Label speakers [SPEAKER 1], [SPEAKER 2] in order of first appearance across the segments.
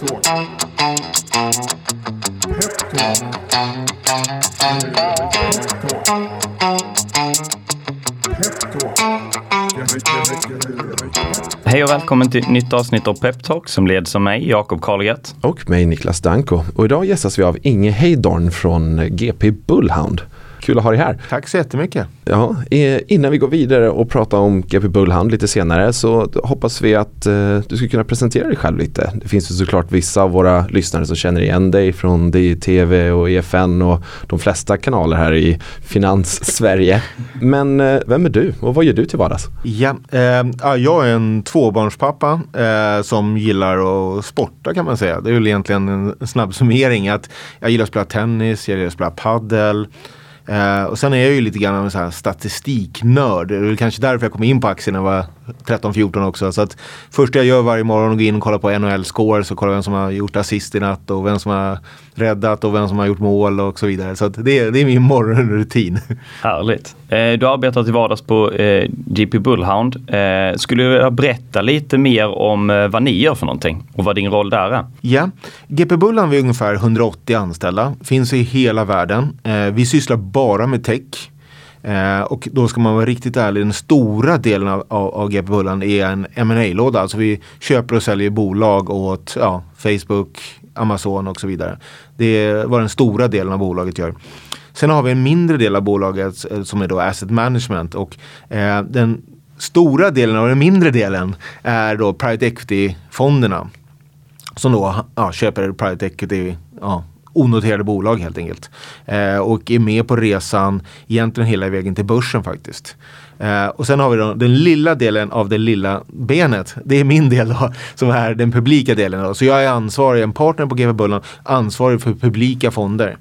[SPEAKER 1] Peptalk.
[SPEAKER 2] Hej och välkommen till ett nytt avsnitt av Peptalk som leds av mig, Jakob Karlgert.
[SPEAKER 3] Och mig Niklas Danko. Och idag gästas vi av Inge Heydorn från GP Bullhound. Kul att ha dig här.
[SPEAKER 4] Tack så jättemycket.
[SPEAKER 3] Ja, innan vi går vidare och pratar om GP Bullhound lite senare så hoppas vi att eh, du ska kunna presentera dig själv lite. Det finns ju såklart vissa av våra lyssnare som känner igen dig från DTV och EFN och de flesta kanaler här i Finans-Sverige. Men eh, vem är du och vad gör du till vardags?
[SPEAKER 4] Ja, eh, jag är en tvåbarnspappa eh, som gillar att sporta kan man säga. Det är väl egentligen en snabb summering att jag gillar att spela tennis, jag gillar att spela paddel Uh, och sen är jag ju lite grann av en här statistiknörd. Det är kanske därför jag kom in på aktierna var 13-14 också. Så att första jag gör varje morgon är att gå in och kolla på NHL-scores och kolla vem som har gjort assist i natt och vem som har räddat och vem som har gjort mål och så vidare. Så det, är, det är min morgonrutin.
[SPEAKER 2] Härligt. Eh, du arbetar till vardags på eh, GP Bullhound. Eh, skulle du vilja berätta lite mer om vad ni gör för någonting och vad din roll där är?
[SPEAKER 4] Ja, GP Bullhound är ungefär 180 anställda, finns i hela världen. Vi sysslar bara med tech. Eh, och då ska man vara riktigt ärlig, den stora delen av, av, av GP-bullan är en ma låda Alltså vi köper och säljer bolag åt ja, Facebook, Amazon och så vidare. Det är vad den stora delen av bolaget gör. Sen har vi en mindre del av bolaget eh, som är då asset management och eh, den stora delen av den mindre delen är då private equity-fonderna. Som då ja, köper private equity ja, onoterade bolag helt enkelt. Eh, och är med på resan egentligen hela vägen till börsen faktiskt. Eh, och sen har vi då den lilla delen av det lilla benet. Det är min del då, som är den publika delen. Då. Så jag är ansvarig, en partner på GP Bullen, ansvarig för publika fonder.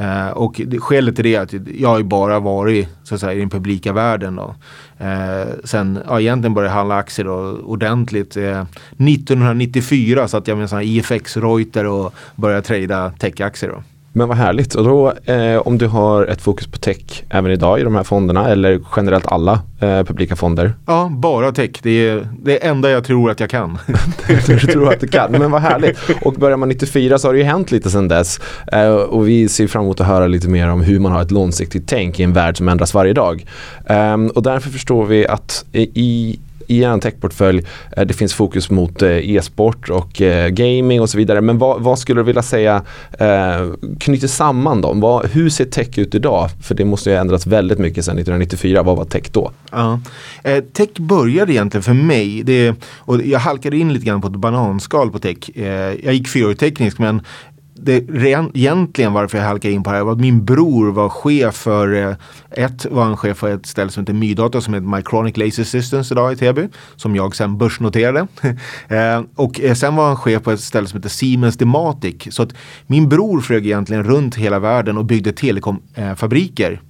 [SPEAKER 4] Eh, och det, skälet till det är att jag har ju bara varit så att säga, i den publika världen. Då. Eh, sen ja, egentligen började jag handla aktier då, ordentligt Eh, 1994 satt jag med en sån här IFX Reuter och började trada techaktier. Då.
[SPEAKER 3] Men vad härligt. Och då eh, om du har ett fokus på tech även idag i de här fonderna eller generellt alla eh, publika fonder?
[SPEAKER 4] Ja, bara tech. Det är det enda jag tror att jag kan.
[SPEAKER 3] du tror att du kan, men vad härligt. Och börjar man 94 så har det ju hänt lite sedan dess. Eh, och vi ser fram emot att höra lite mer om hur man har ett långsiktigt tänk i en värld som ändras varje dag. Ehm, och därför förstår vi att i i er techportfölj, eh, det finns fokus mot eh, e-sport och eh, gaming och så vidare. Men vad, vad skulle du vilja säga knyter samman dem? Vad, hur ser tech ut idag? För det måste ju ha ändrats väldigt mycket sedan 1994. Vad var tech då?
[SPEAKER 4] Ja. tech började egentligen för mig, det, och jag halkade in lite grann på ett bananskal på tech. jag gick fyraårig teknisk men det egentligen varför jag halkade in på det här var att min bror var chef för, eh, ett var han chef för ett ställe som heter Mydata som heter Micronic Laser Systems idag i Täby. Som jag sen börsnoterade. Eh, och eh, sen var han chef på ett ställe som heter Siemens Dematic. Så att min bror flög egentligen runt hela världen och byggde telekomfabriker.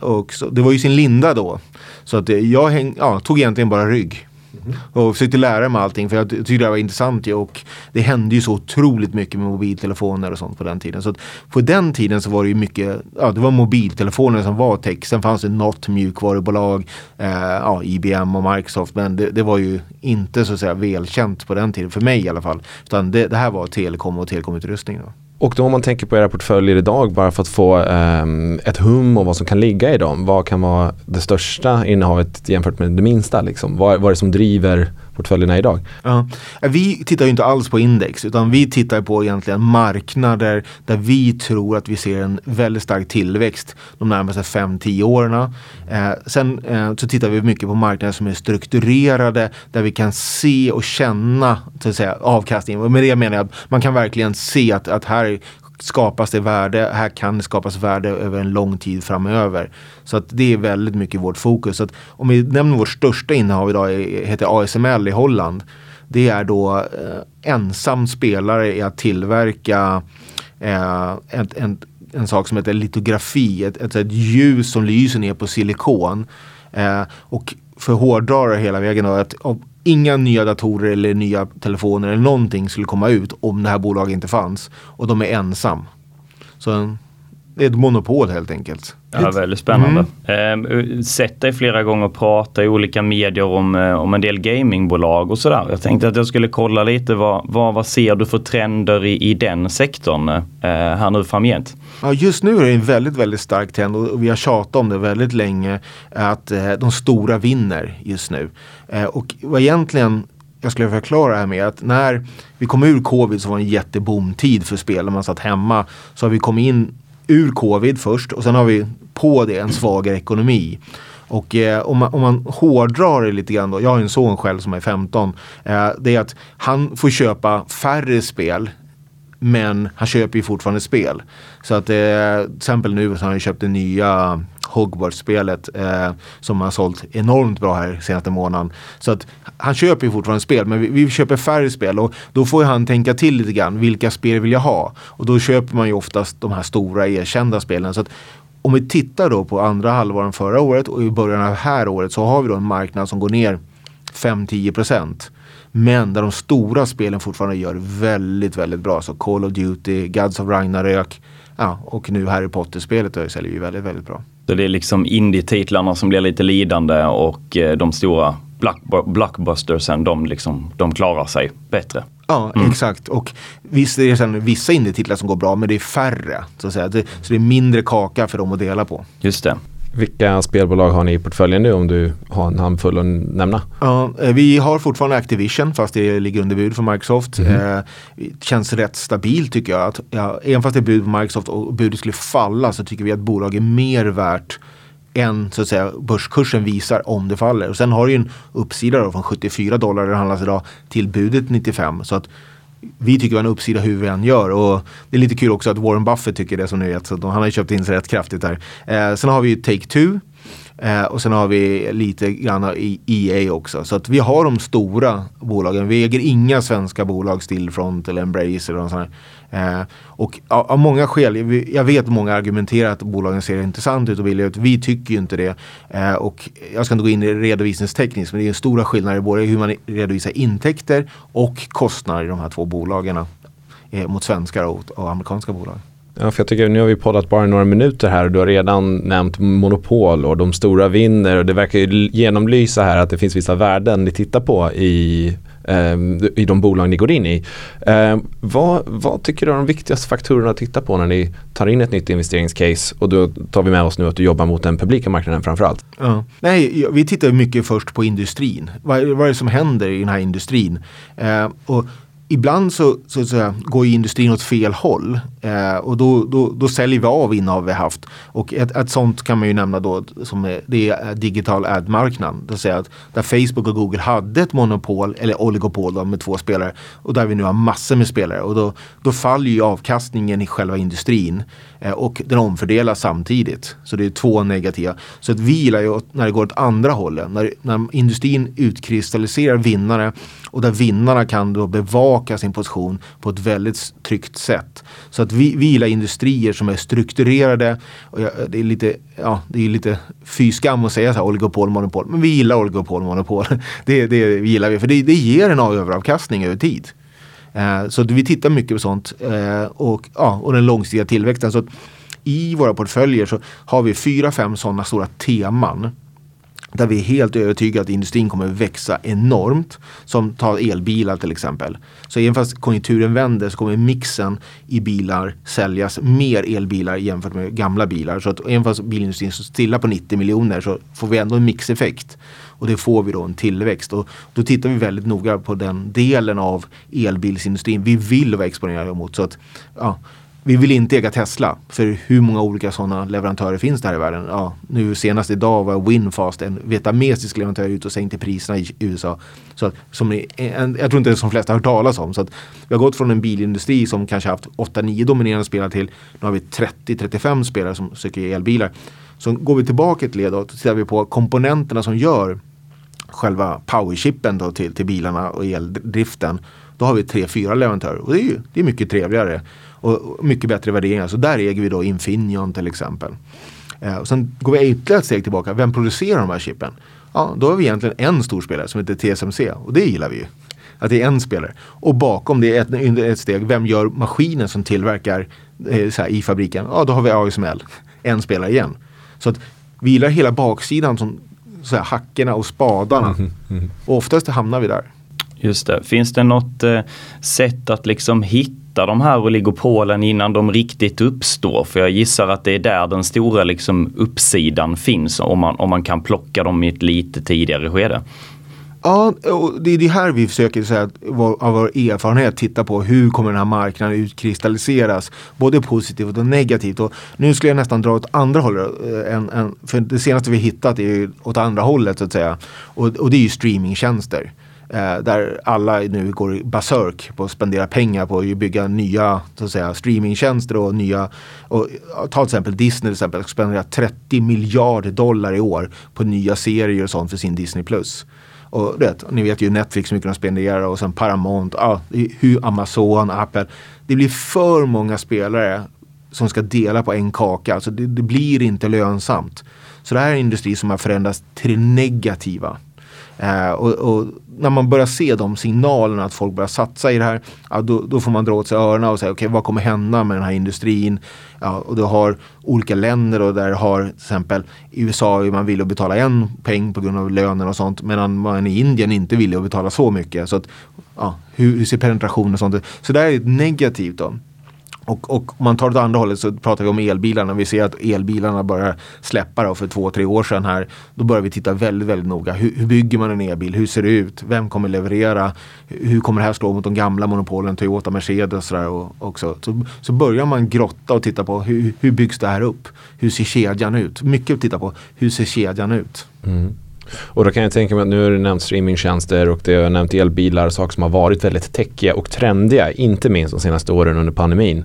[SPEAKER 4] Och så, det var ju sin linda då. Så att jag häng, ja, tog egentligen bara rygg. Mm. Och försökte lära mig allting för jag tyckte det var intressant ju och det hände ju så otroligt mycket med mobiltelefoner och sånt på den tiden. Så på den tiden så var det ju mycket, ja det var mobiltelefoner som var tech. Sen fanns det något mjukvarubolag, eh, ja IBM och Microsoft men det, det, var ju inte så att säga välkänt på den tiden, för mig i alla fall. Utan det, det här var telekom och telekomutrustning. Då.
[SPEAKER 3] Och då om man tänker på era portföljer idag bara för att få um, ett hum om vad som kan ligga i dem. Vad kan vara det största innehavet jämfört med det minsta? Liksom? Vad, vad är det som driver portföljerna idag?
[SPEAKER 4] Ja. Vi tittar ju inte alls på index utan vi tittar på egentligen marknader där vi tror att vi ser en väldigt stark tillväxt de närmaste 5-10 åren. Eh, sen eh, så tittar vi mycket på marknader som är strukturerade där vi kan se och känna så att säga, avkastningen. Med det menar jag att man kan verkligen se att, att här skapas det värde, här kan det skapas värde över en lång tid framöver. Så att det är väldigt mycket vårt fokus. Så att om vi nämner vårt största innehav idag eh, heter ASML i Holland. Det är då eh, ensam spelare i att tillverka eh, en, en, en, sak som heter litografi, ett, ett, ett ljus som lyser ner på silikon. Eh, och för hårdrar hela vägen då, att inga nya datorer eller nya telefoner eller någonting skulle komma ut om det här bolaget inte fanns. Och de är ensam. Så det är ett monopol helt enkelt.
[SPEAKER 2] Ja, väldigt spännande. Mm. Eh, sett dig flera gånger prata i olika medier om, eh, om en del gamingbolag och sådär. Jag tänkte att jag skulle kolla lite vad, vad, vad ser du för trender i, i den sektorn eh, här nu framgent?
[SPEAKER 4] Ja, just nu är det en väldigt, väldigt stark trend och vi har tjatat om det väldigt länge att eh, de stora vinner just nu. Eh, och vad egentligen jag skulle förklara det här med att när vi kom ur covid så var det en jätteboomtid för spel. När man satt hemma så har vi kommit in ur covid först och sen har vi på det en svagare ekonomi. Och eh, om, man, om man hårdrar det lite grann då, jag har en son själv som är 15. Eh, det är att han får köpa färre spel men han köper ju fortfarande spel. Så att eh, till exempel nu så har han köpt det nya Hogwarts-spelet eh, som har sålt enormt bra här senaste månaden. Så att han köper ju fortfarande spel men vi, vi, köper färre spel och då får han tänka till lite grann. Vilka spel vill jag ha? Och då köper man ju oftast de här stora erkända spelen. Så att om vi tittar då på andra halvåren förra året och i början av det här året så har vi då en marknad som går ner 5-10 procent. Men där de stora spelen fortfarande gör väldigt, väldigt bra. Så Call of Duty, Gods of Ragnarök ja, och nu Harry Potter-spelet säljer ju väldigt, väldigt bra.
[SPEAKER 2] Så det är liksom indie-titlarna som blir lite lidande och eh, de stora blockbustersen de, liksom, de klarar sig bättre.
[SPEAKER 4] Ja, mm. exakt. Och visst är det sen vissa indie-titlar som går bra men det är färre. Så, att säga. Det, så det är mindre kaka för dem att dela på.
[SPEAKER 2] Just det.
[SPEAKER 3] Vilka spelbolag har ni i portföljen nu om du har en handfull att nämna?
[SPEAKER 4] Ja, eh, vi har fortfarande Activision fast det ligger under bud för Microsoft. Mm. Eh, känns rätt stabilt tycker jag. Att, ja, även fast det är bud på Microsoft och budet skulle falla så tycker vi att bolaget är mer värt än så att säga börskursen visar om det faller. Och sen har du ju en uppsida då, från 74 dollar det handlas idag till budet 95. Så att vi tycker vi har en uppsida hur vi än gör. Och det är lite kul också att Warren Buffett tycker det som ni vet. Så han har ju köpt in sig rätt kraftigt där. Eh, sen har vi ju Take-Two. Eh, och sen har vi lite grann i EA också. Så att vi har de stora bolagen. Vi äger inga svenska bolag, Stillfront eller Embracer. Och sådär. Eh, och av, av, många skäl, jag vet att många argumenterar att bolagen ser intressant ut och billiga ut. Vi tycker ju inte det. Eh, och jag ska inte gå in i redovisningstekniskt men det är stora skillnader både hur man redovisar intäkter och kostnader i de här två bolagen eh, mot svenska och, och amerikanska bolag.
[SPEAKER 3] Ja, för jag tycker nu har vi poddat bara några minuter här och du har redan nämnt monopol och de stora vinner och det verkar ju genomlysa här att det finns vissa värden ni tittar på i, eh, i de bolag ni går in i. Eh, vad, vad, tycker du är de viktigaste faktorerna att titta på när ni tar in ett nytt investeringscase och då tar vi med oss nu att du jobbar mot den publika marknaden framförallt?
[SPEAKER 4] Ja. Nej, vi tittar mycket först på industrin. Vad, vad är det som händer i den här industrin? Eh, och ibland så, så, så går industrin åt fel håll eh, och då, då, då säljer vi av innehav vi haft. Och ett, ett sånt kan man ju nämna då som är, det är eh, digital ad-marknaden. Det vill säga att där Facebook och Google hade ett monopol eller oligopol då, med två spelare och där vi nu har massor med spelare och då, då faller ju avkastningen i själva industrin Eh, och den omfördelas samtidigt. Så det är två negativa. Så att vi gillar ju när det går åt andra hållet. När, när industrin utkristalliserar vinnare och där vinnarna kan då bevaka sin position på ett väldigt tryggt sätt. Så att vi, vi gillar industrier som är strukturerade. Och jag, det är lite, ja, det är lite fy skam att säga så här oligopol, monopol. Men vi gillar oligopol, monopol. Det, det gillar vi för det, det ger en överavkastning över tid. Eh, så vi tittar mycket på sånt eh, och, ja, och den långsiktiga tillväxten. Så I våra portföljer så har vi fyra, fem sådana stora teman där vi är helt övertygade att industrin kommer växa enormt. Som tar elbilar till exempel. Så även fast konjunkturen vänder så kommer mixen i bilar säljas mer elbilar jämfört med gamla bilar. Så att även fast bilindustrin står stilla på 90 miljoner så får vi ändå en mixeffekt. Och det får vi då en tillväxt. Och då tittar vi väldigt noga på den delen av elbilsindustrin vi vill vara exponerade mot. Så att, ja, vi vill inte äga Tesla. För hur många olika sådana leverantörer finns det här i världen? Ja, nu senast idag var Winfast, en vietnamesisk leverantör, ute och sänkte priserna i USA. Så att, som en, jag tror inte det är som flesta har hört talas om. Så att vi har gått från en bilindustri som kanske haft 8-9 dominerande spelare till nu har vi 30-35 spelare som söker elbilar. Så går vi tillbaka ett led och tittar vi på komponenterna som gör själva powerchippen då till, till bilarna och eldriften. Då har vi tre, fyra leverantörer och det är ju det är mycket trevligare. Och mycket bättre värderingar. Så där äger vi då Infineon till exempel. Eh, och sen går vi ytterligare ett steg tillbaka. Vem producerar de här chippen? Ja, då har vi egentligen en stor spelare som heter TSMC och det gillar vi ju. Att det är en spelare. Och bakom det är ett, ett steg, vem gör maskinen som tillverkar eh, så här, i fabriken, ja då har vi ASML, en spelare igen. Så att vi gillar hela baksidan som så här, hackorna och spadarna.
[SPEAKER 3] Mhm, mhm.
[SPEAKER 4] Och oftast hamnar vi där.
[SPEAKER 2] Just det. Finns det något eh, sätt att liksom hitta de här oligopolen innan de riktigt uppstår? För jag gissar att det är där den stora liksom, uppsidan finns om man, om man kan plocka dem i ett lite tidigare skede.
[SPEAKER 4] Ja, och det är det här vi försöker så här, vår, av vår erfarenhet titta på hur kommer den här marknaden utkristalliseras. Både positivt och negativt. Och nu skulle jag nästan dra åt andra hållet. Eh, en, en, för det senaste vi hittat är ju åt andra hållet så att säga. Och, och det är ju streamingtjänster. Eh, där alla nu går basurk på att spendera pengar på att bygga nya så att säga, streamingtjänster och nya. Och, ta till exempel Disney till exempel, spenderar 30 miljarder dollar i år på nya serier och sånt för sin Disney+. Plus. Och vet, ni vet ju Netflix hur mycket de spenderar och sen Paramount, ah, hur Amazon, Apple. Det blir för många spelare som ska dela på en kaka. Alltså det, det blir inte lönsamt. Så det här är en industri som har förändrats till det negativa. Eh, och, och när man börjar se de signalerna att folk börjar satsa i det här, ja, då, då får man dra åt sig öronen och säga okej vad kommer hända med den här industrin? Ja, och du har olika länder och där har till exempel i USA är man villig att betala en peng på grund av lönen och sånt medan man i Indien inte vill att betala så mycket. Så att, ja, hur, hur ser penetrationen och sånt ut? Så det här är negativt då. Och, och om man tar det andra hållet så pratar vi om elbilarna. Vi ser att elbilarna börjar släppa då för två, tre år sedan här. Då börjar vi titta väldigt, väldigt noga. Hur, hur bygger man en elbil? Hur ser det ut? Vem kommer leverera? Hur kommer det här slå mot de gamla monopolen? Toyota, Mercedes och sådär och också. Så, så börjar man grotta och titta på hur, hur byggs det här upp? Hur ser kedjan ut? Mycket att titta på. Hur ser kedjan ut?
[SPEAKER 3] Mm. Och då kan jag tänka mig att nu har du nämnt streamingtjänster och det har nämnt elbilar, saker som har varit väldigt techiga och trendiga, inte minst de senaste åren under pandemin.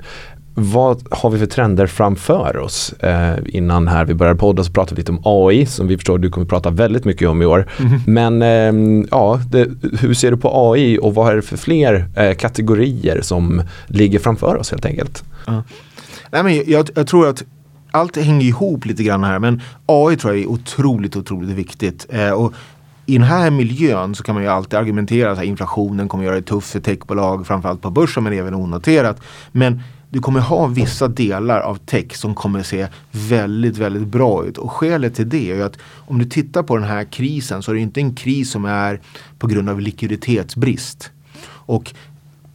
[SPEAKER 3] Vad har vi för trender framför oss? Eh, innan här vi började podda så pratade vi lite om AI som vi förstår du kommer prata väldigt mycket om i år. Men eh, ja, det, hur ser du på AI och vad är det för fler eh, kategorier som ligger framför oss helt enkelt?
[SPEAKER 4] Nej, men jag, jag tror att allt hänger ihop lite grann här men AI tror jag är otroligt, otroligt viktigt. Eh, och i den här miljön så kan man ju alltid argumentera att inflationen kommer göra det tufft för techbolag, framförallt på börsen men även onoterat. Men du kommer ha vissa delar av tech som kommer se väldigt, väldigt bra ut. Och skälet till det är ju att om du tittar på den här krisen så är det inte en kris som är på grund av likviditetsbrist. Och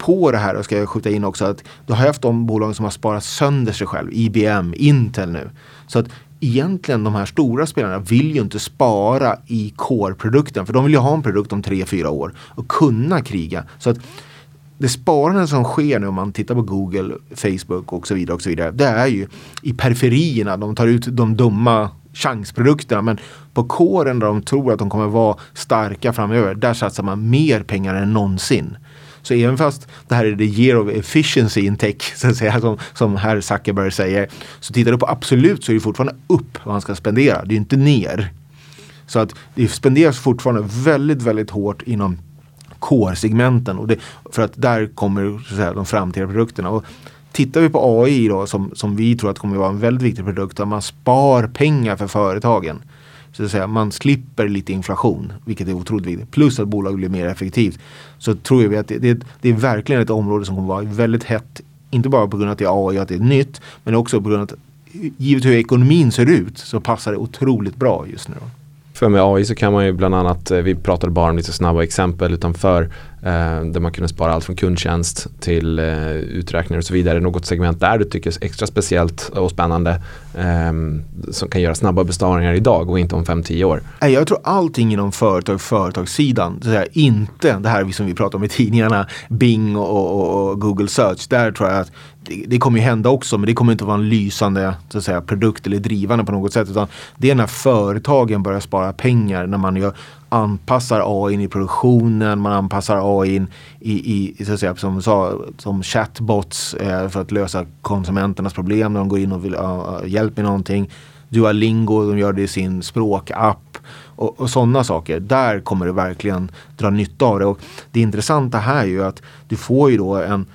[SPEAKER 4] på det här och ska jag skjuta in också att du har haft de bolag som har sparat sönder sig själv. IBM, Intel nu. Så att egentligen de här stora spelarna vill ju inte spara i core-produkten. För de vill ju ha en produkt om tre fyra år och kunna kriga. Så att det sparande som sker nu om man tittar på Google, Facebook och så vidare. och så vidare. Det är ju i periferierna. De tar ut de dumma chansprodukterna. Men på kåren där de tror att de kommer vara starka framöver. Där satsar man mer pengar än någonsin. Så även fast det här är the year of efficiency in tech, så att säga, som, som herr Zuckerberg säger. Så tittar du på absolut så är det fortfarande upp vad han ska spendera. Det är inte ner. Så att det spenderas fortfarande väldigt, väldigt hårt inom core-segmenten. Och det, för att där kommer så att säga, de framtida produkterna. Och tittar vi på AI då som, som vi tror att kommer att vara en väldigt viktig produkt. Där man spar pengar för företagen. Så att säga, man slipper lite inflation, vilket är otroligt viktigt. Plus att bolaget blir mer effektivt. Så tror vi att det, det, det är verkligen ett område som kommer vara väldigt hett. Inte bara på grund av att det är AI och att det är nytt. Men också på grund av att givet hur ekonomin ser ut så passar det otroligt bra just nu.
[SPEAKER 3] För med AI så kan man ju bland annat, eh, vi pratade bara om lite snabba exempel utanför Eh, där man kunde spara allt från kundtjänst till eh, uträkningar och så vidare. Något segment där du tycker är extra speciellt och spännande eh, som kan göra snabba besparingar idag och inte om 5-10 år.
[SPEAKER 4] Jag tror allting inom företag, företagssidan, det att inte det här som vi pratar om i tidningarna, Bing och, och, och Google Search. Där tror jag att det, det kommer ju hända också, men det kommer inte vara en lysande så att säga, produkt eller drivande på något sätt. Utan det är när företagen börjar spara pengar, när man gör, anpassar AI i produktionen, man anpassar AI i, i, så att säga, som, sa, som chatbots eh, för att lösa konsumenternas problem när de går in och vill ha uh, hjälp med någonting. Duolingo, de gör det i sin språkapp och, och sådana saker. Där kommer du verkligen dra nytta av det. Och det intressanta här är ju att du får ju då en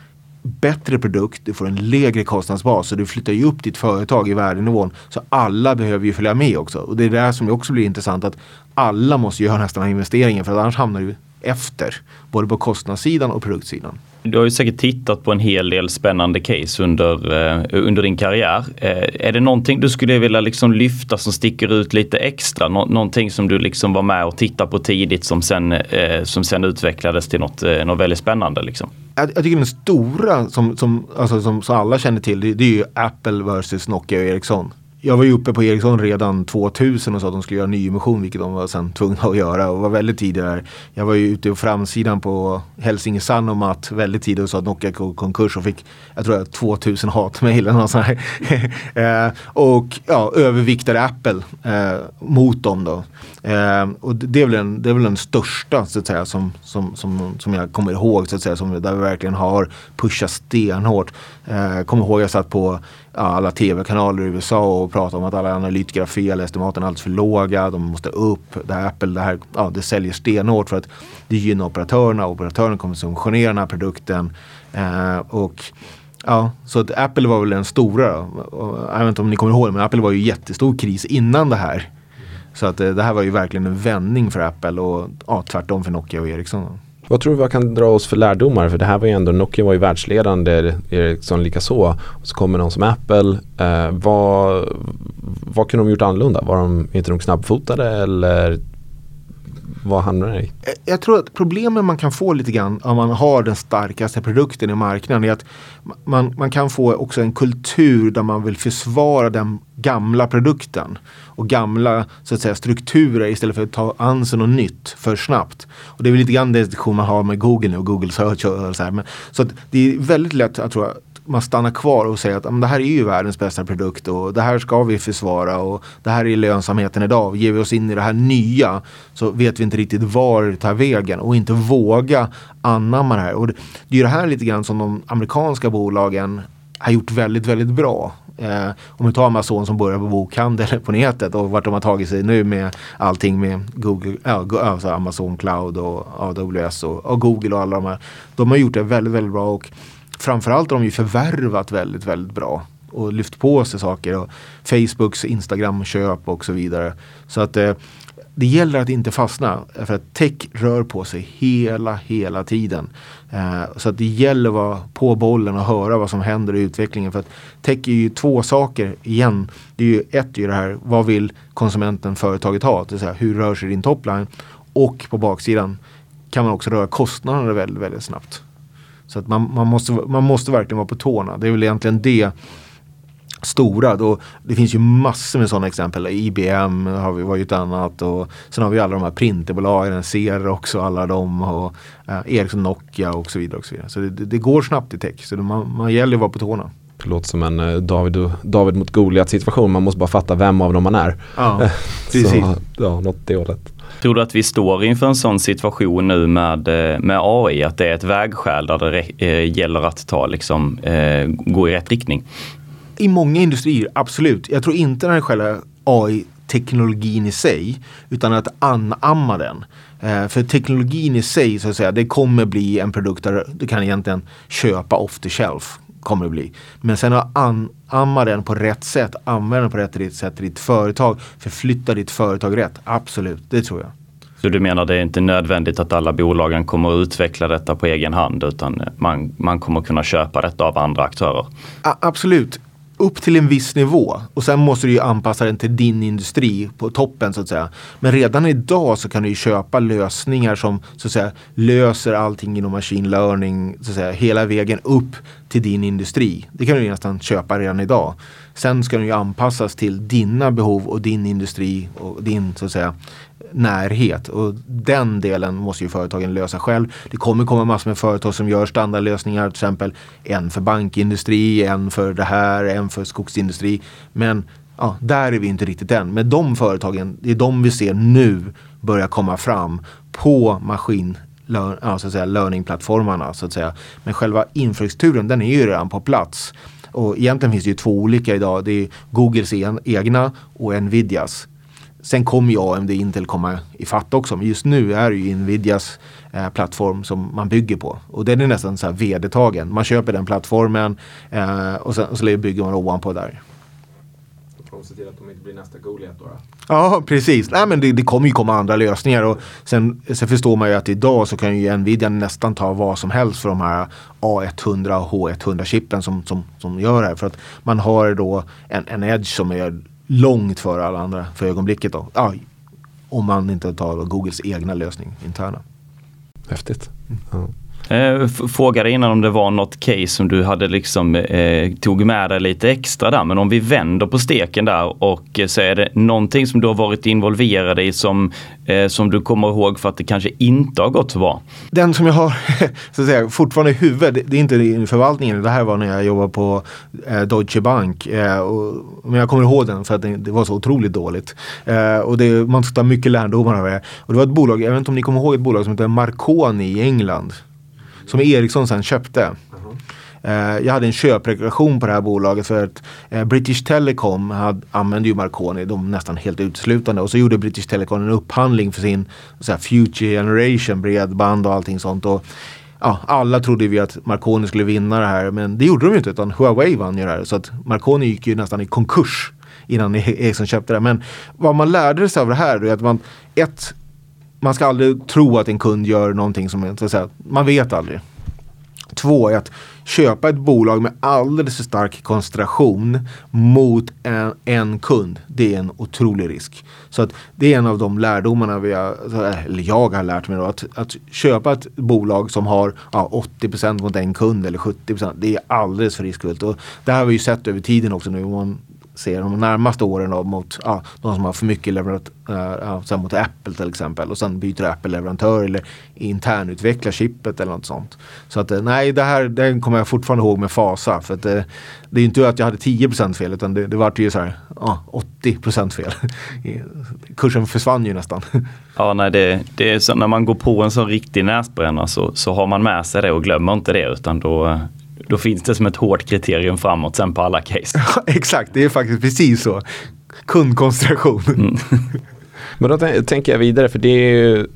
[SPEAKER 4] bättre produkt, du får en lägre kostnadsbas så du flyttar ju upp ditt företag i värdenivån. Så alla behöver ju följa med också. Och det är det som också blir intressant att alla måste göra nästan den här investeringen för annars hamnar du efter. Både på kostnadssidan och produktsidan.
[SPEAKER 2] Du har ju säkert tittat på en hel del spännande case under, eh, under din karriär. Eh, är det någonting du skulle vilja liksom lyfta som sticker ut lite extra? Nå någonting som du liksom var med och tittade på tidigt som sen, eh, som sen utvecklades till något, eh, något väldigt spännande? Liksom?
[SPEAKER 4] Jag, jag tycker den stora som, som, alltså som, som alla känner till det, det är ju Apple versus Nokia och Ericsson jag var ju uppe på Ericsson redan 2000 och sa att de skulle göra nyemission, vilket de var sen tvungna att göra och var väldigt tidiga där. Jag var ju ute på framsidan på Hälsinge Sanomat väldigt tidigt och sa att Nokia gick konkurs och fick, jag tror jag 2000 hatmejl eller något sånt här. eh, och ja, överviktade Apple eh, mot dem då. Eh, och det är, väl den, det är väl den största så att säga som, som, som, som jag kommer ihåg så att säga, som, där vi verkligen har pushat stenhårt. Eh, kommer ihåg jag satt på alla tv-kanaler i USA och prata om att alla analytiker har fel, estimaten är alldeles för låga, de måste upp. Det här Apple, det här, ja, det säljer stenhårt för att det gynnar operatörerna. Operatörerna kommer subventionera den här produkten. Eh, och Ja, så att Apple var väl den stora. Jag vet inte om ni kommer ihåg men Apple var ju jättestor kris innan det här. Så att eh, det här var ju verkligen en vändning för Apple och ja, tvärtom för Nokia och Ericsson.
[SPEAKER 3] Vad tror du vi kan dra oss för lärdomar? För det här var ju ändå, Nokia var ju världsledande, Ericsson likaså. Och så kommer någon som Apple. Eh, vad, vad kunde de gjort annorlunda? Var de inte de snabbfotade eller vad hamnar det i?
[SPEAKER 4] Eh, jag tror att problemen man kan få lite grann om man har den starkaste produkten i marknaden är att man, man kan få också en kultur där man vill försvara den gamla produkten och gamla så att säga, strukturer istället för att ta an sig något nytt för snabbt. Och det är väl lite grann den diskussion man har med Google nu och Google Search och så här. Men, så att det är väldigt lätt, jag tror man stannar kvar och säger att det här är ju världens bästa produkt och det här ska vi försvara och det här är lönsamheten idag. Ger vi oss in i det här nya så vet vi inte riktigt var det tar vägen och inte våga anamma det här. Och det, det är ju det här lite grann som de amerikanska bolagen har gjort väldigt, väldigt bra. Eh, om vi tar Amazon som börjar på bokhandel på nätet och vart de har tagit sig nu med allting med Google, äh, alltså Amazon Cloud och AWS och, och, Google och alla de här. De har gjort det väldigt, väldigt bra och framförallt har de ju förvärvat väldigt, väldigt bra och lyft på sig saker. Och Facebooks Instagram-köp och så vidare. Så att eh, det gäller att inte fastna. För att tech rör på sig hela, hela tiden. Eh, så att det gäller att vara på bollen och höra vad som händer i utvecklingen. För att tech är ju två saker igen. Det är ju ett är det här, vad vill konsumenten, företaget ha? Det vill säga, hur rör sig din topline? Och på baksidan kan man också röra kostnaderna väldigt, väldigt snabbt. Så att man, man, måste, man måste verkligen vara på tårna. Det är väl egentligen det stora. Då, det finns ju massor med sådana exempel. IBM har vi, var ju ett annat och sen har vi alla de här printerbolagen, Ser också alla de och eh, Ericsson, Nokia och så vidare. Och så vidare. så det, det, går snabbt i tech så det, man, man gäller att vara på tårna.
[SPEAKER 3] Det låter som en eh, David, David mot Goliat situation. Man måste bara fatta vem av dem man är.
[SPEAKER 4] Ja, precis. så,
[SPEAKER 3] ja, något det hållet.
[SPEAKER 2] Tror du att vi står inför en sån situation nu med, eh, med AI, att det är ett vägskäl där det eh, gäller att ta, liksom, eh, gå i rätt riktning?
[SPEAKER 4] I många industrier, absolut. Jag tror inte den själva AI-teknologin i sig, utan att anamma den. För teknologin i sig, så att säga, det kommer bli en produkt där du kan egentligen köpa off the shelf. Kommer det bli. Men sen att anamma den på rätt sätt, använda den på rätt sätt i ditt företag, förflytta ditt företag rätt. Absolut, det tror jag.
[SPEAKER 2] Så du menar det är inte nödvändigt att alla bolagen kommer att utveckla detta på egen hand utan man, man kommer kunna köpa detta av andra aktörer?
[SPEAKER 4] A absolut upp till en viss nivå och sen måste du ju anpassa den till din industri på toppen så att säga. Men redan idag så kan du ju köpa lösningar som så att säga löser allting inom machine learning så att säga hela vägen upp till din industri. Det kan du nästan köpa redan idag. Sen ska den ju anpassas till dina behov och din industri och din så att säga närhet och den delen måste ju företagen lösa själv. Det kommer komma massor med företag som gör standardlösningar, till exempel en för bankindustri, en för det här, en för skogsindustri. Men ja, där är vi inte riktigt än. Men de företagen, det är de vi ser nu börja komma fram på maskin ja, så att säga, learning-plattformarna. Så att säga. Men själva infrastrukturen den är ju redan på plats. Och egentligen finns det ju två olika idag. Det är Googles egna och Nvidias. Sen kommer ju AMD Intel komma ifatt också. Men just nu är det ju Nvidias eh, plattform som man bygger på. Och den är nästan så här vedertagen. Man köper den plattformen eh, och, sen, och så bygger man ovanpå där
[SPEAKER 3] plattform. Se till att de inte blir nästa Goliat då.
[SPEAKER 4] Ja, precis. Nej, men det, det kommer ju komma andra lösningar. Och sen, sen förstår man ju att idag så kan ju Nvidia nästan ta vad som helst för de här A100 och H100-chippen som, som, som gör det här. För att man har då en, en edge som är långt före alla andra för ögonblicket. Då. Ja, om man inte tar Googles egna lösning interna.
[SPEAKER 3] Häftigt.
[SPEAKER 2] Mm. Ja. Eh, frågade innan om det var något case som du hade liksom eh, tog med dig lite extra där. Men om vi vänder på steken där och eh, så är det någonting som du har varit involverad i som, eh, som du kommer ihåg för att det kanske inte har gått så bra?
[SPEAKER 4] Den som jag har så att säga, fortfarande i huvudet, det, är inte i förvaltningen. Det här var när jag jobbade på eh, Deutsche Bank. Eh, och, men jag kommer ihåg den för att det, det var så otroligt dåligt. Eh, och det, man ska ta mycket lärdomar av det. Och det var ett bolag, jag vet inte om ni kommer ihåg ett bolag som heter Marconi i England. Som Ericsson sen köpte. Eh, jag hade en köprekreation på det här bolaget för att eh, British Telecom hade, använde ju Marconi de nästan helt uteslutande. Och så gjorde British Telecom en upphandling för sin så här, Future Generation bredband och allting sånt. Och, ja, alla trodde vi att Marconi skulle vinna det här men det gjorde de ju inte utan Huawei vann ju det här. Så att Marconi gick ju nästan i konkurs innan e- Ericsson köpte det. Men vad man lärde sig av det här är att man, ett, man ska aldrig tro att en kund gör någonting som, så att säga, man vet aldrig. Två är att köpa ett bolag med alldeles för stark koncentration mot en, en kund. Det är en otrolig risk. Så att det är en av de lärdomarna vi har, eller jag har lärt mig då. Att, att köpa ett bolag som har ja, 80% mot en kund eller 70% det är alldeles för riskfyllt. Och det här har vi ju sett över tiden också nu. Man ser de närmaste åren då, mot ja, de som har för mycket leverantör, eh, ja, mot Apple till exempel och sen byter Apple leverantör eller internutvecklar chippet eller något sånt. Så att eh, nej, det här den kommer jag fortfarande ihåg med fasa för att det, det är inte att jag hade 10% fel utan det, det var ju så här ja, 80% fel. Kursen försvann ju nästan.
[SPEAKER 2] Ja, nej, det, det är så när man går på en sån riktig näsbränna så, så har man med sig det och glömmer inte det utan då, då finns det som ett hårt kriterium framåt sen på alla case.
[SPEAKER 4] Exakt, det är faktiskt precis så. Kundkoncentration. Mm.
[SPEAKER 3] Men då tänker jag vidare, för det är ju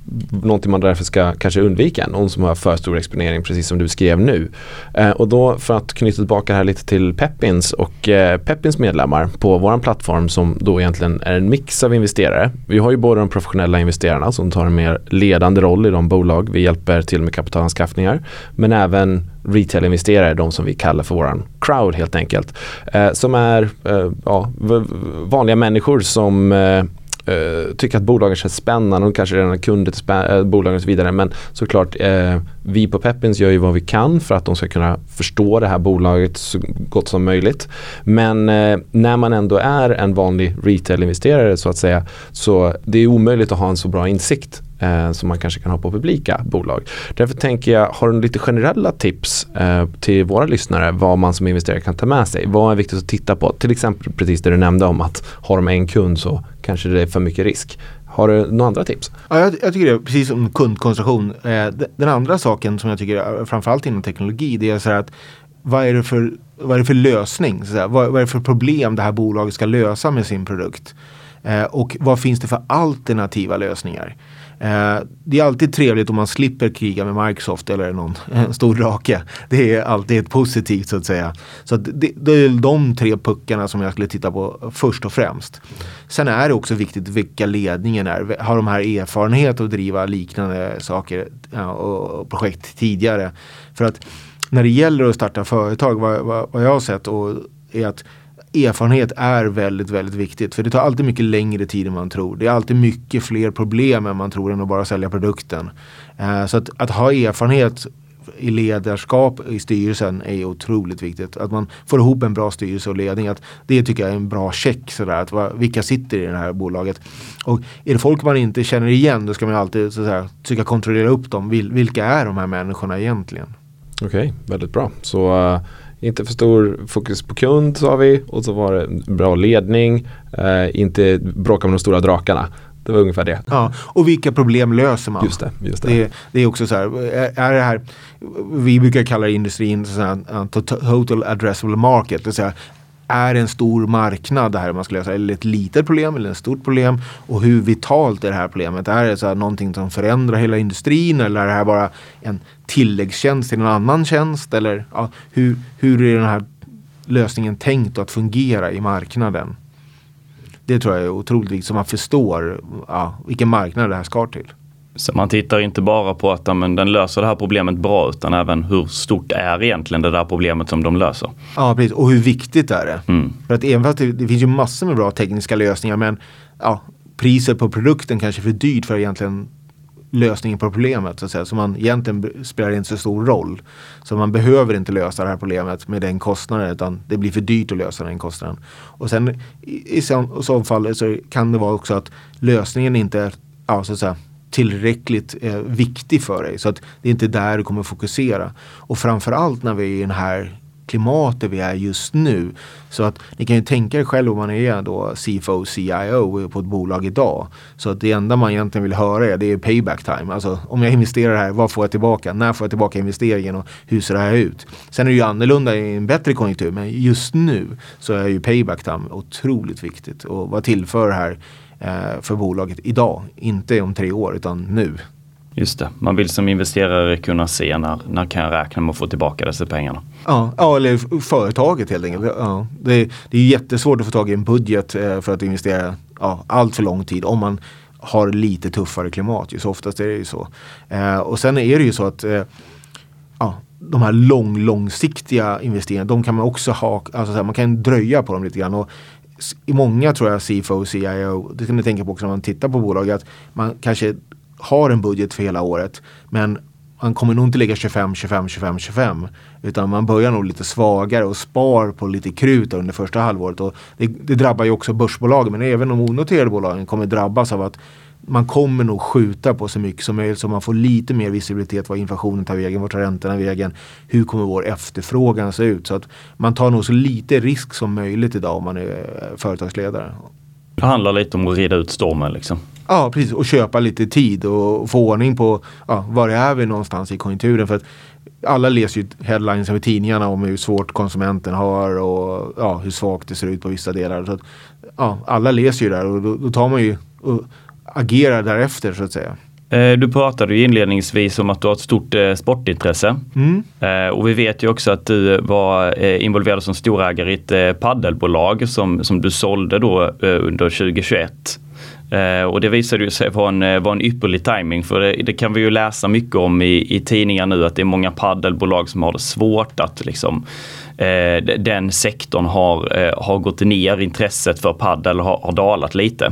[SPEAKER 3] någonting man därför ska kanske undvika. Någon som har för stor exponering, precis som du skrev nu. Eh, och då för att knyta tillbaka här lite till Peppins och eh, Peppins medlemmar på vår plattform som då egentligen är en mix av investerare. Vi har ju både de professionella investerarna som tar en mer ledande roll i de bolag vi hjälper till med kapitalanskaffningar. Men även retail-investerare, de som vi kallar för våran crowd helt enkelt. Eh, som är eh, ja, vanliga människor som eh, Uh, tycker att bolagen känns spännande och kanske redan har kunder till äh, bolagen och så vidare. Men såklart, uh, vi på Peppins gör ju vad vi kan för att de ska kunna förstå det här bolaget så gott som möjligt. Men när man ändå är en vanlig retail-investerare så att säga så det är omöjligt att ha en så bra insikt eh, som man kanske kan ha på publika bolag. Därför tänker jag, har du lite generella tips eh, till våra lyssnare vad man som investerare kan ta med sig? Vad är viktigt att titta på? Till exempel precis det du nämnde om att har de en kund så kanske det är för mycket risk. Har du några andra tips?
[SPEAKER 4] Ja, jag, jag tycker det, precis som kundkoncentration. Eh, den andra saken som jag tycker, eh, framförallt inom teknologi, det är så här att vad är det för, vad är det för lösning? Så vad, vad, är det för problem det här bolaget ska lösa med sin produkt? Eh, och vad finns det för alternativa lösningar? Eh, det är alltid trevligt om man slipper kriga med Microsoft eller någon en stor drake. Det är alltid ett positivt så att säga. Så att det, det, är de tre puckarna som jag skulle titta på först och främst. Sen är det också viktigt vilka ledningen är. Har de här erfarenhet att driva liknande saker ja, och projekt tidigare? För att när det gäller att starta företag, vad, vad, vad jag har sett och är att erfarenhet är väldigt, väldigt viktigt. För det tar alltid mycket längre tid än man tror. Det är alltid mycket fler problem än man tror än att bara sälja produkten. Eh, så att, att, ha erfarenhet i ledarskap i styrelsen är otroligt viktigt. Att man får ihop en bra styrelse och ledning. Att det tycker jag är en bra check. Sådär, att va, vilka sitter i det här bolaget? Och är det folk man inte känner igen då ska man alltid sådär, försöka kontrollera upp dem. Vil, vilka är de här människorna egentligen?
[SPEAKER 3] Okej, okay, väldigt bra. Så uh inte för stor fokus på kund sa vi och så var det bra ledning. Eh, inte bråka med de stora drakarna. Det var ungefär det.
[SPEAKER 4] Ja, och vilka problem löser man?
[SPEAKER 3] Just det. Just det.
[SPEAKER 4] det, det är också så här, är det här, vi brukar kalla industrin så här, total addressable market. Det är är en stor marknad det här man ska lösa? Eller ett litet problem eller ett stort problem? Och hur vitalt är det här problemet? Är det så här någonting som förändrar hela industrin eller är det här bara en tilläggstjänst till en annan tjänst? Eller ja, hur, hur är den här lösningen tänkt att fungera i marknaden? Det tror jag är otroligt viktigt så man förstår ja, vilken marknad det här ska till.
[SPEAKER 2] Så man tittar inte bara på att men, den löser det här problemet bra utan även hur stort är egentligen det där problemet som de löser.
[SPEAKER 4] Ja precis och hur viktigt är det mm. För att även fast det, det, finns ju massor med bra tekniska lösningar men ja, priset på produkten kanske är för dyrt för egentligen lösningen på problemet. Så, att säga. så man egentligen spelar inte så stor roll. Så man behöver inte lösa det här problemet med den kostnaden utan det blir för dyrt att lösa den kostnaden. Och sen i, i så, så fall så kan det vara också att lösningen inte är ja, så att säga, tillräckligt eh, viktig för dig. Så att det är inte där du kommer fokusera. Och framförallt när vi är i den här klimatet vi är just nu. Så att ni kan ju tänka er själv om man är då CFO, CIO på ett bolag idag. Så att det enda man egentligen vill höra är det är payback time. Alltså om jag investerar här, vad får jag tillbaka? När får jag tillbaka investeringen och hur ser det här ut? Sen är det ju annorlunda i en bättre konjunktur men just nu så är ju payback time otroligt viktigt. Och vad tillför det här för bolaget idag? Inte om tre år utan nu.
[SPEAKER 2] Just det, man vill som investerare kunna se när, när kan jag räkna med att få tillbaka dessa pengarna.
[SPEAKER 4] Ja, ja eller företaget helt enkelt. Ja, det, det är jättesvårt att få tag i en budget eh, för att investera ja, allt för lång tid om man har lite tuffare klimat. Så oftast är det ju så. Eh, och sen är det ju så att eh, ja, de här lång, långsiktiga investeringarna, de kan man också ha, alltså man kan dröja på dem lite grann. Och i många tror jag CFO, CIO, det kan ni tänka på också när man tittar på bolag, att man kanske har en budget för hela året. Men man kommer nog inte lägga 25, 25, 25, 25. Utan man börjar nog lite svagare och spar på lite krut under första halvåret. Och det, det drabbar ju också börsbolagen men även de onoterade bolagen kommer drabbas av att man kommer nog skjuta på så mycket som möjligt så man får lite mer visibilitet vad inflationen tar vägen, vart tar räntorna vägen, hur kommer vår efterfrågan se ut. Så att man tar nog så lite risk som möjligt idag om man är företagsledare.
[SPEAKER 2] Det handlar lite om att rida ut stormen liksom.
[SPEAKER 4] Ja precis och köpa lite tid och få ordning på ja, var är vi någonstans i konjunkturen. För att alla läser ju headlines i tidningarna om hur svårt konsumenten har och ja, hur svagt det ser ut på vissa delar. Så att, ja, alla läser ju där och då, då tar man ju och agerar därefter så att säga.
[SPEAKER 2] Eh, du pratade ju inledningsvis om att du har ett stort eh, sportintresse. Mm. Eh, och vi vet ju också att du var involverad som storägare i ett paddelbolag som, som du sålde då under 2021. Eh, och det visade ju sig vara en, vara en ypperlig timing för det, det, kan vi ju läsa mycket om i, i tidningar nu att det är många paddelbolag som har det svårt att liksom Eh, den sektorn har, eh, har gått ner, intresset för paddel har, har dalat lite.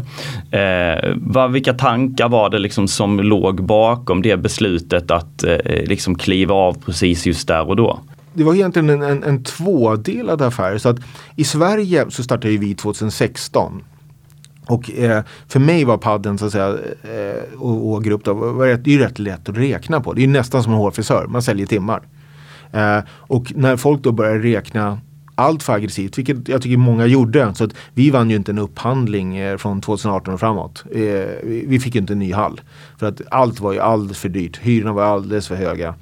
[SPEAKER 2] Eh, vad, vilka tankar var det liksom som låg bakom det beslutet att eh, liksom kliva av precis just där och då?
[SPEAKER 4] det var egentligen en, en, en tvådelad affär. Så att I Sverige så startade vi 2016 och eh, för mig var padden så att säga eh, och, och grupp då, var rätt, det är ju rätt lätt att räkna på. Det är nästan som en hårfrisör, man säljer timmar. Eh, och när folk då börjar räkna allt för aggressivt, vilket jag tycker många gjorde. Så att vi vann ju inte en upphandling eh, från 2018 och framåt. Eh, vi, fick fick inte en ny hall. För att allt var ju alldeles för dyrt. Hyrorna var alldeles för höga.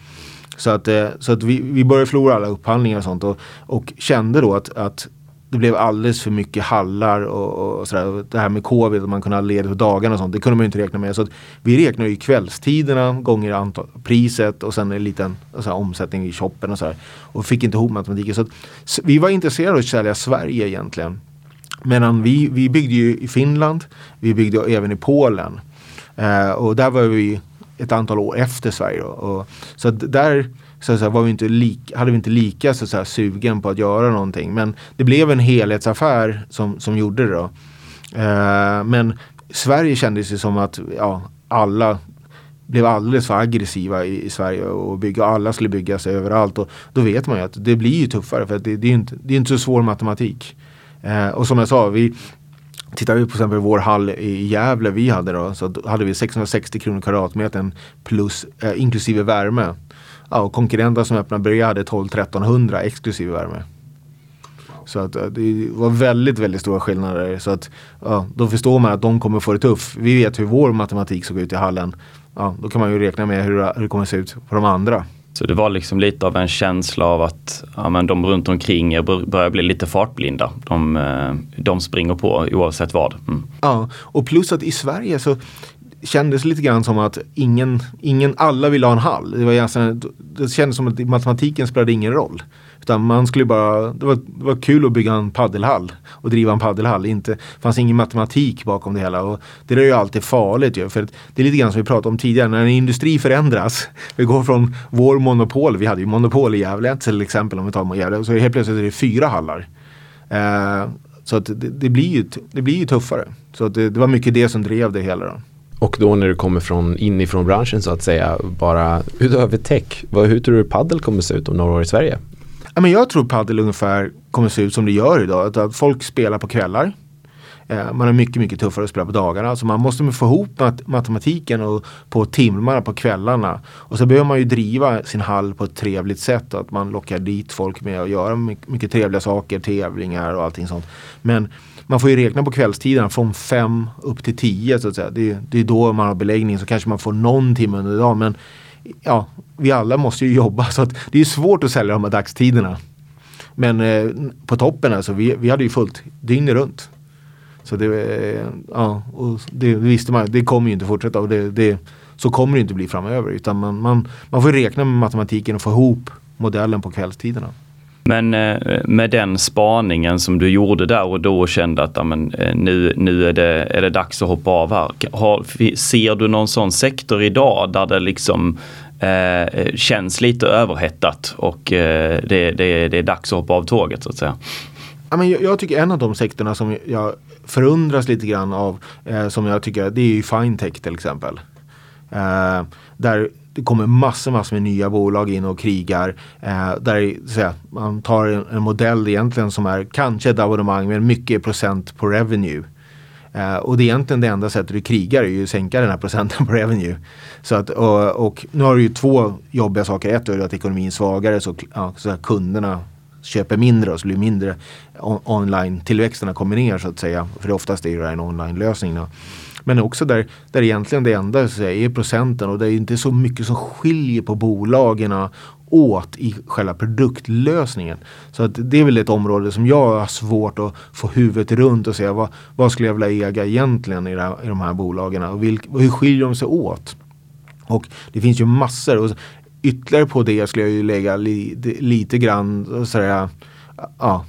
[SPEAKER 4] Så att, eh, så att vi, vi började förlora alla upphandlingar och sånt. Och, och kände då att, att det blev alldeles för mycket hallar och, och sådär. Det här med covid, att man kunde ha ledigt på dagarna och sånt. Det kunde man inte räkna med. Så vi räknar ju kvällstiderna gånger antal, priset och sen en liten sådär, omsättning i shoppen och sådär. Och fick inte ihop matematiken. Så, att, så vi var intresserade av att sälja Sverige egentligen. Medan vi, vi byggde ju i Finland. Vi byggde även i Polen. Eh, och där var vi ett antal år efter Sverige. Och, så där så, så var vi inte lika, hade vi inte lika så, så sugen på att göra någonting. Men det blev en helhetsaffär som, som gjorde det. Då. Eh, men Sverige kändes ju som att ja, alla blev alldeles för aggressiva i, i, Sverige och bygga, alla skulle byggas överallt. Och då vet man ju att det blir ju tuffare för det, det, är inte, det är inte så svår matematik. Eh, och som jag sa, vi Tittar vi på exempel vår hall i Gävle vi hade då, så hade vi 660 kronor kvadratmetern plus eh, inklusive värme ja, och konkurrenter som öppnade bredvid hade 12-1300 exklusive värme. Så att eh, det var väldigt, väldigt stora skillnader. Så att ja, då förstår man att de kommer få det tufft. Vi vet hur vår matematik såg ut i hallen. Ja, då kan man ju räkna med hur, hur det kommer se ut på de andra.
[SPEAKER 2] Så det var liksom lite av en känsla av att ja, men de runt omkring er börjar bli lite fartblinda. De, eh, de springer på oavsett vad. Mm.
[SPEAKER 4] Ja, och plus att i Sverige så kändes lite grann som att ingen, ingen alla ville ha en hall. Det, var ganska, det kändes som att matematiken spelade ingen roll. Utan man skulle bara, det var, det var kul att bygga en paddelhall och driva en paddelhall. Det fanns ingen matematik bakom det hela. Och det är ju alltid farligt ju. För det är lite grann som vi pratade om tidigare. När en industri förändras. Vi går från vår monopol. Vi hade ju monopol i Gävle till exempel. Om vi tar Gävle. Så helt plötsligt är det fyra hallar. Eh, så att det, det, blir ju, det blir ju tuffare. Så att det, det var mycket det som drev det hela. Då.
[SPEAKER 3] Och då när du kommer från inifrån branschen så att säga, bara utöver tech, vad, hur tror du paddel kommer se ut om några år i Sverige?
[SPEAKER 4] Ja, men jag tror paddel ungefär kommer se ut som det gör idag. Att folk spelar på kvällar. Eh, man är mycket, mycket tuffare att spela på dagarna. Så man måste få ihop mat matematiken och på timmarna på kvällarna. Och så behöver man ju driva sin hall på ett trevligt sätt. Att man lockar dit folk med att göra mycket, mycket trevliga saker, tävlingar och allting sånt. Men man får ju räkna på kvällstiderna från fem upp till tio så att säga. Det, det är då man har beläggning så kanske man får någon timme under dagen. Men ja, vi alla måste ju jobba så att det är svårt att sälja de här dagstiderna. Men eh, på toppen alltså, vi, vi hade ju fullt dygnet runt. Så det, eh, ja, och det, visste man, det kommer ju inte fortsätta och det, det, så kommer det inte bli framöver. Utan man, man, man får räkna med matematiken och få ihop modellen på kvällstiderna.
[SPEAKER 2] Men eh, med den spaningen som du gjorde där och då och kände att amen, eh, nu, nu är, det, är det dags att hoppa av här. Har, ser du någon sån sektor idag där det liksom eh, känns lite överhettat och eh, det, det, det är dags att hoppa av tåget så att säga?
[SPEAKER 4] Ja, men jag, jag tycker en av de sektorerna som jag förundras lite grann av eh, som jag tycker det är ju Fintech till exempel. Eh, där det kommer massor, massor med nya bolag in och krigar. Eh, där så man tar en, en, modell egentligen som är kanske ett abonnemang men mycket procent på revenue. Eh, och det är egentligen det enda sättet du krigar är ju att sänka den här procenten på revenue. Så att, och, och nu har du ju två jobbiga saker. Ett är att ekonomin är svagare så, ja, så att kunderna köper mindre och så blir mindre on online-tillväxterna kommer ner så att säga. För oftast är det en online-lösning. Men också där, där egentligen det enda så är procenten och det är inte så mycket som skiljer på bolagen åt i själva produktlösningen. Så att det är väl ett område som jag har svårt att få huvudet runt och säga vad, vad skulle jag vilja äga egentligen i, här, i de här bolagen och vilk, hur skiljer de sig åt? Och det finns ju massor. Och ytterligare på det skulle jag ju lägga li, lite grann sådär, ja,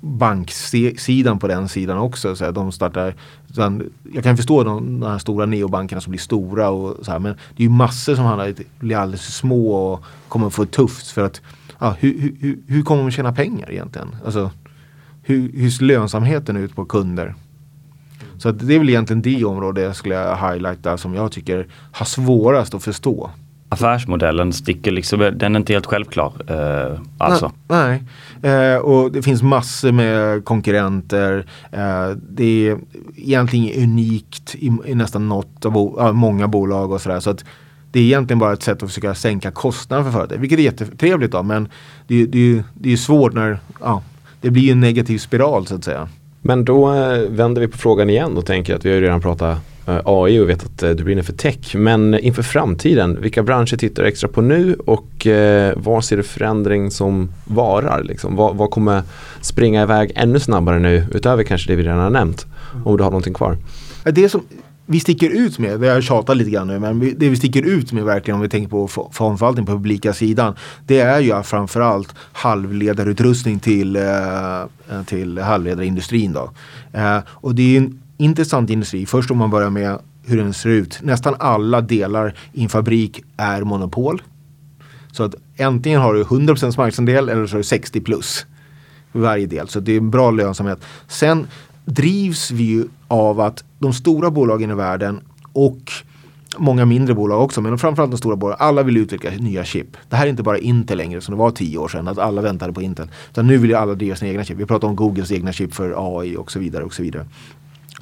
[SPEAKER 4] banksidan på den sidan också. Så här, de startar, jag kan förstå de, de här stora neobankerna som blir stora och så här, men det är ju massor som handlar, blir alldeles för små och kommer få tufft för att ja, hur, hur, hur kommer de tjäna pengar egentligen? Alltså, hur, hur ser lönsamheten ut på kunder? Så det är väl egentligen det område jag skulle highlighta som jag tycker har svårast att förstå
[SPEAKER 2] affärsmodellen sticker liksom, den är inte helt självklar. Eh, alltså.
[SPEAKER 4] Nej, nej. Eh, och det finns massor med konkurrenter. Eh, det är egentligen unikt i, i nästan något av bo, många bolag och sådär. Så att det är egentligen bara ett sätt att försöka sänka kostnaden för företaget. Vilket är jättetrevligt då men det, det, det är svårt när ja, det blir en negativ spiral så att säga.
[SPEAKER 3] Men då eh, vänder vi på frågan igen och tänker att vi har redan pratat AI och vet att eh, du brinner för tech. Men inför framtiden, vilka branscher tittar du extra på nu och eh, var ser du förändring som varar? Liksom? Vad, vad kommer springa iväg ännu snabbare nu utöver kanske det vi redan har nämnt? Om du har någonting kvar.
[SPEAKER 4] Det som vi sticker ut med, det har jag tjatat lite grann nu, men det vi sticker ut med verkligen om vi tänker på fondförvaltning på publika sidan. Det är ju framförallt halvledarutrustning till, till halvledarindustrin. Då. Och det är en intressant industri. Först om man börjar med hur den ser ut. Nästan alla delar i en fabrik är monopol. Så att antingen har du 100% marknadsandel eller så har du 60 plus. Varje del. Så det är en bra lönsamhet. Sen drivs vi ju av att de stora bolagen i världen och många mindre bolag också, men framförallt de stora bolagen. Alla vill utveckla nya chip. Det här är inte bara Intel längre som det var tio år sedan, att alla väntade på Intel. Utan nu vill ju alla driva sina egna chip. Vi pratar om Googles egna chip för AI och så vidare. och så vidare.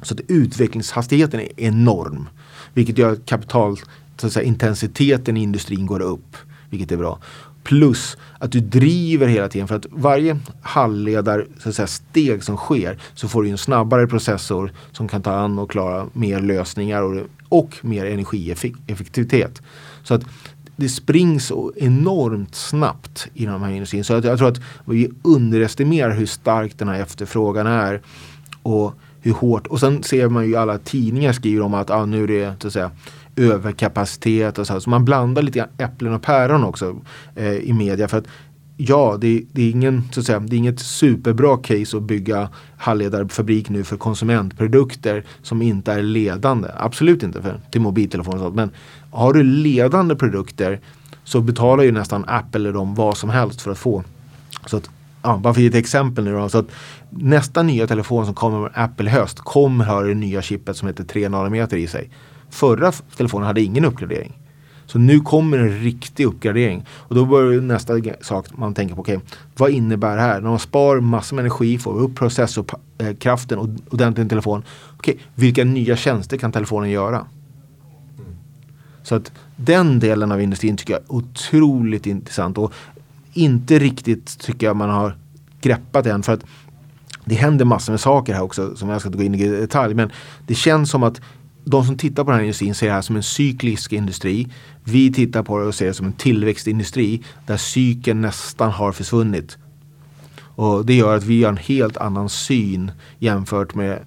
[SPEAKER 4] Så att utvecklingshastigheten är enorm. Vilket gör att kapital, så att säga, intensiteten i industrin går upp. Vilket är bra. Plus att du driver hela tiden för att varje halvledar så att säga, steg som sker så får du en snabbare processor som kan ta an och klara mer lösningar och, och mer energieffektivitet. Så att det springs enormt snabbt i de här industrin. Så att jag tror att vi underestimerar hur stark den här efterfrågan är. Och hur hårt. Och sen ser man ju alla tidningar skriver om att ah, nu är det så att säga, överkapacitet och så. Här. Så man blandar lite äpplen och päron också eh, i media. För att ja, det, det, är ingen, så att säga, det är inget superbra case att bygga halvledarfabrik nu för konsumentprodukter som inte är ledande. Absolut inte för, till mobiltelefoner och sånt. Men har du ledande produkter så betalar ju nästan Apple eller dem vad som helst för att få. Så att, ja, bara för att ge ett exempel nu då. Så att nästa nya telefon som kommer med Apple höst kommer ha det nya chippet som heter 3 nanometer i sig. Förra telefonen hade ingen uppgradering. Så nu kommer en riktig uppgradering. Och då börjar nästa sak man tänker på, okay, vad innebär det här? När man spar massor med energi, får upp processorkraften och ordentligt en telefon. Okay, vilka nya tjänster kan telefonen göra? Så att den delen av industrin tycker jag är otroligt intressant. Och inte riktigt tycker jag man har greppat än. För att det händer massor med saker här också som jag ska inte gå in i detalj. Men det känns som att de som tittar på den här industrin ser det här som en cyklisk industri. Vi tittar på det och ser det som en tillväxtindustri där cykeln nästan har försvunnit. Och det gör att vi har en helt annan syn jämfört med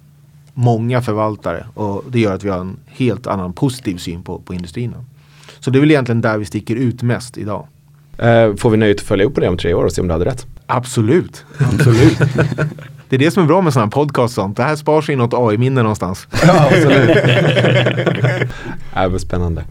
[SPEAKER 4] många förvaltare och det gör att vi har en helt annan positiv syn på, på industrin. Så det är väl egentligen där vi sticker ut mest idag.
[SPEAKER 3] Eh, får vi nöjet att följa upp på det om tre år och se om du hade rätt?
[SPEAKER 4] Absolut. Absolut. Det är det som är bra med sådana här podcast och sånt. Det här sparas i något AI-minne någonstans.
[SPEAKER 3] Ja, absolut. äh, spännande.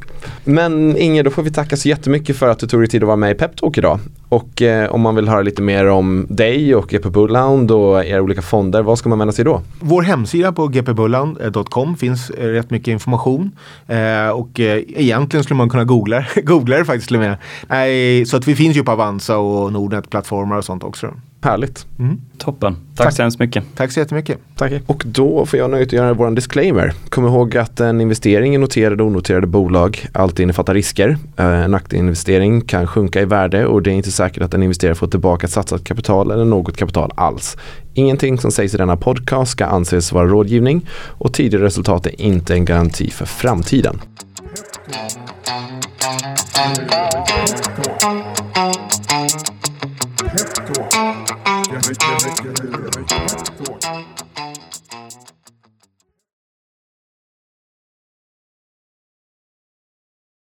[SPEAKER 3] Men Inge, då får vi tacka så jättemycket för att du tog dig tid att vara med i Peptalk idag. Och eh, om man vill höra lite mer om dig och GP Bullhound och era olika fonder, vad ska man vända sig då?
[SPEAKER 4] Vår hemsida på gpbullhound.com finns eh, rätt mycket information. Eh, och eh, egentligen skulle man kunna googla, googla det faktiskt till och med. Nej, så att vi finns ju på Avanza och Nordnet-plattformar och sånt också.
[SPEAKER 3] Härligt.
[SPEAKER 2] Mm. Toppen. Tack, Tack så hemskt mycket.
[SPEAKER 4] Tack så jättemycket.
[SPEAKER 3] Tack. Och då får jag nöjet att göra vår disclaimer. Kom ihåg att en investering i noterade och onoterade bolag alltid innefattar risker. Eh, en aktieinvestering kan sjunka i värde och det är inte säkert att en investerare får tillbaka satsat kapital eller något kapital alls. Ingenting som sägs i denna podcast ska anses vara rådgivning och tidigare resultat är inte en garanti för framtiden. give it, give it, give it, give it, give it, give it,